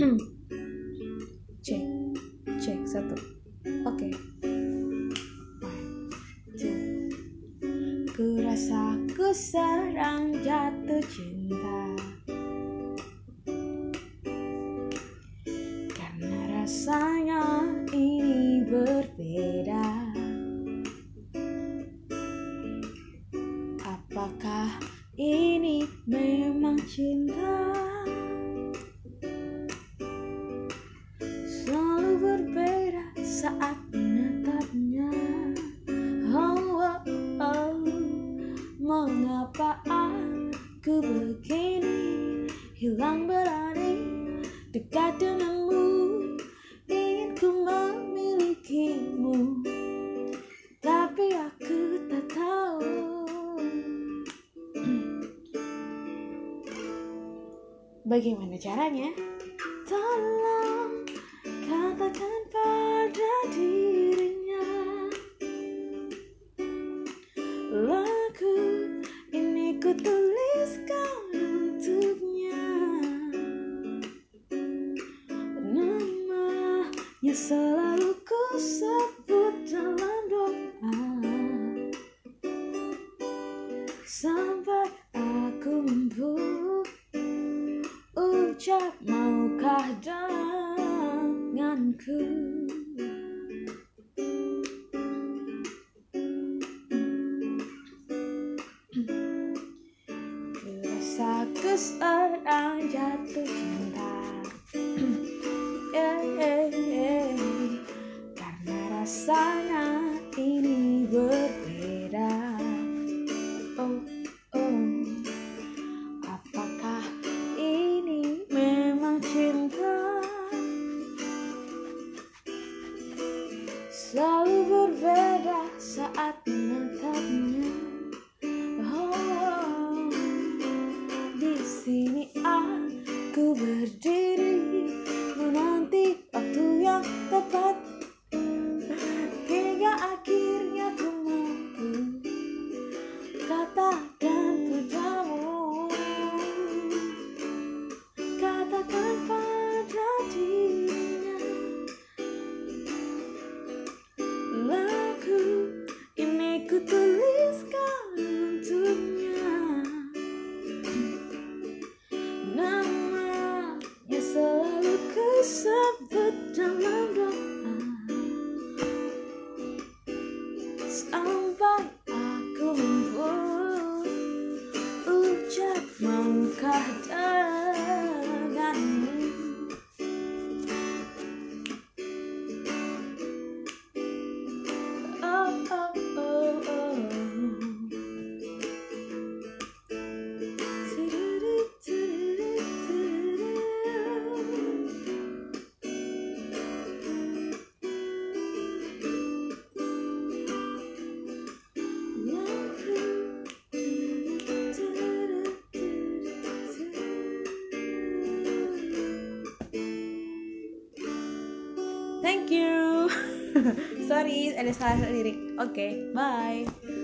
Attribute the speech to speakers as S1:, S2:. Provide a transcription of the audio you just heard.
S1: cek cek satu. Oke. Ku rasa ku serang jatuh cinta. Karena rasanya ini berbeda. Apakah ini memang cinta aku begini hilang berani dekat denganmu. Ingin ku memilikimu tapi aku tak tahu. Bagaimana caranya? Tolong katakan pada dirinya. Lagu ini ku Namanya selalu ku sebut dalam doa. Sampai aku mampu ucap maukah denganku? Ku seorang jatuh cinta. Yeah, yeah. Rasanya ini berbeda Oh, oh Apakah ini memang cinta? Selalu berbeda saat menatapnya. Oh, di sini aku berdiri katakan padamu. Katakan pada dirinya. Lagu ini ku tuliskan untuknya. Namanya selalu ku sebut dalam doa. Sampai maukah Thank you. Sorry, salah lirik. Oke, okay, bye.